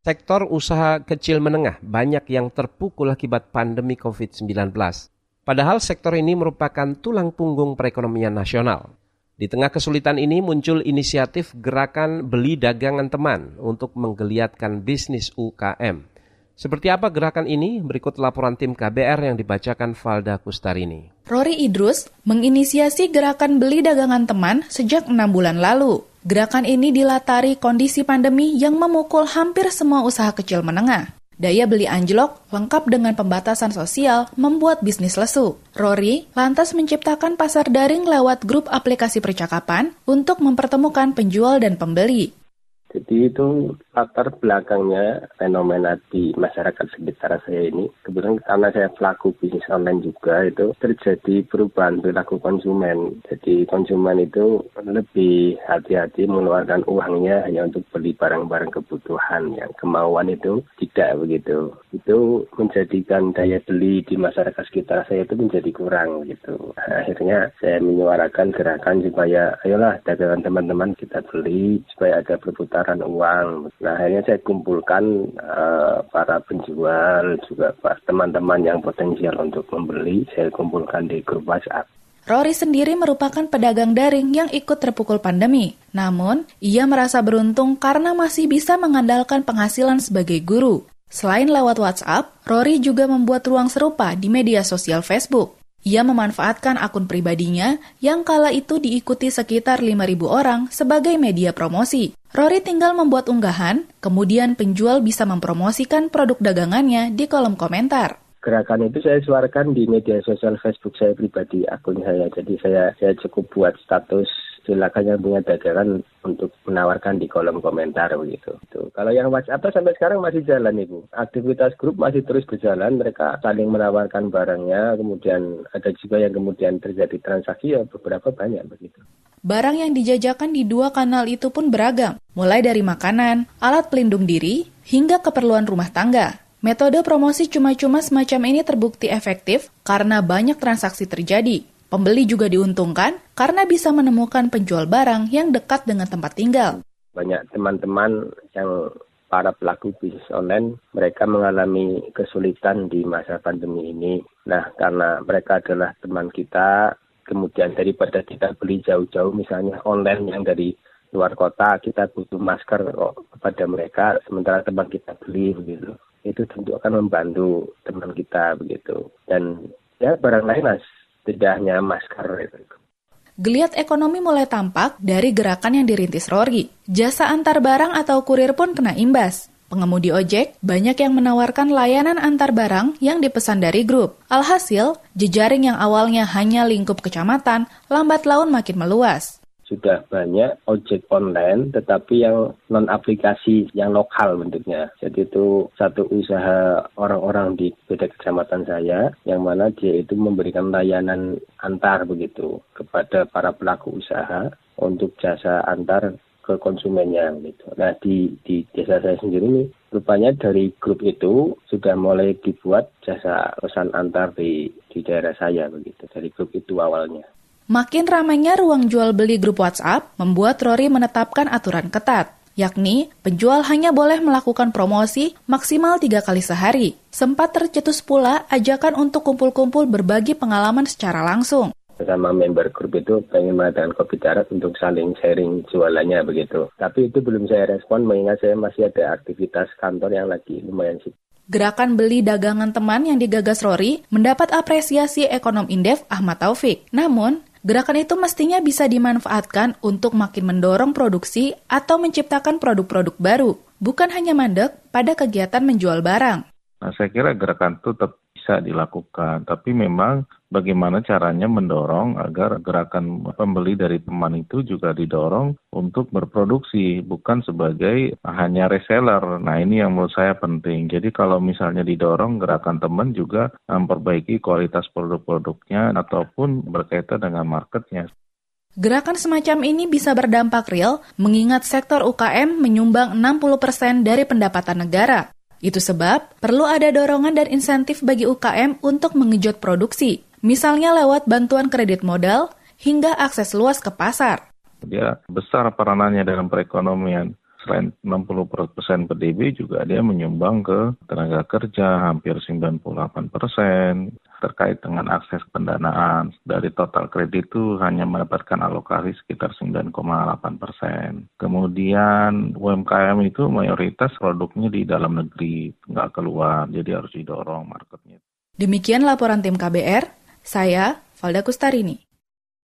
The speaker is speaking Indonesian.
Sektor usaha kecil menengah banyak yang terpukul akibat pandemi COVID-19. Padahal sektor ini merupakan tulang punggung perekonomian nasional. Di tengah kesulitan ini muncul inisiatif gerakan beli dagangan teman untuk menggeliatkan bisnis UKM. Seperti apa gerakan ini? Berikut laporan tim KBR yang dibacakan Valda Kustarini. Rory Idrus menginisiasi gerakan beli dagangan teman sejak enam bulan lalu. Gerakan ini dilatari kondisi pandemi yang memukul hampir semua usaha kecil menengah. Daya beli anjlok, lengkap dengan pembatasan sosial, membuat bisnis lesu. Rory lantas menciptakan pasar daring lewat grup aplikasi percakapan untuk mempertemukan penjual dan pembeli. Jadi itu latar belakangnya fenomena di masyarakat sekitar saya ini. Kebetulan karena saya pelaku bisnis online juga itu terjadi perubahan perilaku konsumen. Jadi konsumen itu lebih hati-hati mengeluarkan uangnya hanya untuk beli barang-barang kebutuhan yang kemauan itu tidak begitu. Itu menjadikan daya beli di masyarakat sekitar saya itu menjadi kurang gitu. Akhirnya saya menyuarakan gerakan supaya ayolah dagangan teman-teman kita beli supaya ada perputaran penukaran uang. Nah akhirnya saya kumpulkan uh, para penjual juga teman-teman yang potensial untuk membeli. Saya kumpulkan di grup WhatsApp. Rory sendiri merupakan pedagang daring yang ikut terpukul pandemi. Namun, ia merasa beruntung karena masih bisa mengandalkan penghasilan sebagai guru. Selain lewat WhatsApp, Rory juga membuat ruang serupa di media sosial Facebook. Ia memanfaatkan akun pribadinya yang kala itu diikuti sekitar 5.000 orang sebagai media promosi. Rory tinggal membuat unggahan, kemudian penjual bisa mempromosikan produk dagangannya di kolom komentar gerakan itu saya suarakan di media sosial Facebook saya pribadi akun saya. Jadi saya saya cukup buat status silakan yang punya dagangan untuk menawarkan di kolom komentar begitu. Tuh. Kalau yang WhatsApp sampai sekarang masih jalan ibu. Aktivitas grup masih terus berjalan. Mereka saling menawarkan barangnya. Kemudian ada juga yang kemudian terjadi transaksi ya beberapa banyak begitu. Barang yang dijajakan di dua kanal itu pun beragam, mulai dari makanan, alat pelindung diri, hingga keperluan rumah tangga. Metode promosi cuma-cuma semacam ini terbukti efektif karena banyak transaksi terjadi. Pembeli juga diuntungkan karena bisa menemukan penjual barang yang dekat dengan tempat tinggal. Banyak teman-teman yang para pelaku bisnis online, mereka mengalami kesulitan di masa pandemi ini. Nah, karena mereka adalah teman kita, kemudian daripada kita beli jauh-jauh misalnya online yang dari luar kota, kita butuh masker kepada mereka, sementara teman kita beli begitu. Itu tentu akan membantu teman kita begitu. Dan ya barang lain mas, masker itu. Geliat ekonomi mulai tampak dari gerakan yang dirintis Rory. Jasa antar barang atau kurir pun kena imbas. Pengemudi ojek banyak yang menawarkan layanan antar barang yang dipesan dari grup. Alhasil, jejaring yang awalnya hanya lingkup kecamatan, lambat laun makin meluas sudah banyak ojek online tetapi yang non aplikasi yang lokal bentuknya. Jadi itu satu usaha orang-orang di beda kecamatan saya yang mana dia itu memberikan layanan antar begitu kepada para pelaku usaha untuk jasa antar ke konsumennya gitu. Nah di di desa saya sendiri nih rupanya dari grup itu sudah mulai dibuat jasa pesan antar di di daerah saya begitu dari grup itu awalnya. Makin ramainya ruang jual beli grup WhatsApp membuat Rory menetapkan aturan ketat, yakni penjual hanya boleh melakukan promosi maksimal tiga kali sehari. Sempat tercetus pula ajakan untuk kumpul-kumpul berbagi pengalaman secara langsung bersama member grup itu pengen mengadakan kopi darat untuk saling sharing jualannya begitu. Tapi itu belum saya respon mengingat saya masih ada aktivitas kantor yang lagi lumayan sibuk. Gerakan beli dagangan teman yang digagas Rory mendapat apresiasi ekonom Indef Ahmad Taufik. Namun, Gerakan itu mestinya bisa dimanfaatkan untuk makin mendorong produksi atau menciptakan produk-produk baru, bukan hanya mandek pada kegiatan menjual barang. Nah, saya kira gerakan itu tetap bisa dilakukan, tapi memang bagaimana caranya mendorong agar gerakan pembeli dari teman itu juga didorong untuk berproduksi, bukan sebagai hanya reseller. Nah ini yang menurut saya penting. Jadi kalau misalnya didorong gerakan teman juga memperbaiki kualitas produk-produknya ataupun berkaitan dengan marketnya. Gerakan semacam ini bisa berdampak real mengingat sektor UKM menyumbang 60% dari pendapatan negara. Itu sebab perlu ada dorongan dan insentif bagi UKM untuk mengejut produksi, misalnya lewat bantuan kredit modal hingga akses luas ke pasar. Dia besar peranannya dalam perekonomian. Selain 60% PDB juga dia menyumbang ke tenaga kerja hampir 98 persen. Terkait dengan akses pendanaan dari total kredit itu hanya mendapatkan alokasi sekitar 9,8 persen. Kemudian UMKM itu mayoritas produknya di dalam negeri, nggak keluar, jadi harus didorong marketnya. Demikian laporan tim KBR, saya Valda Kustarini.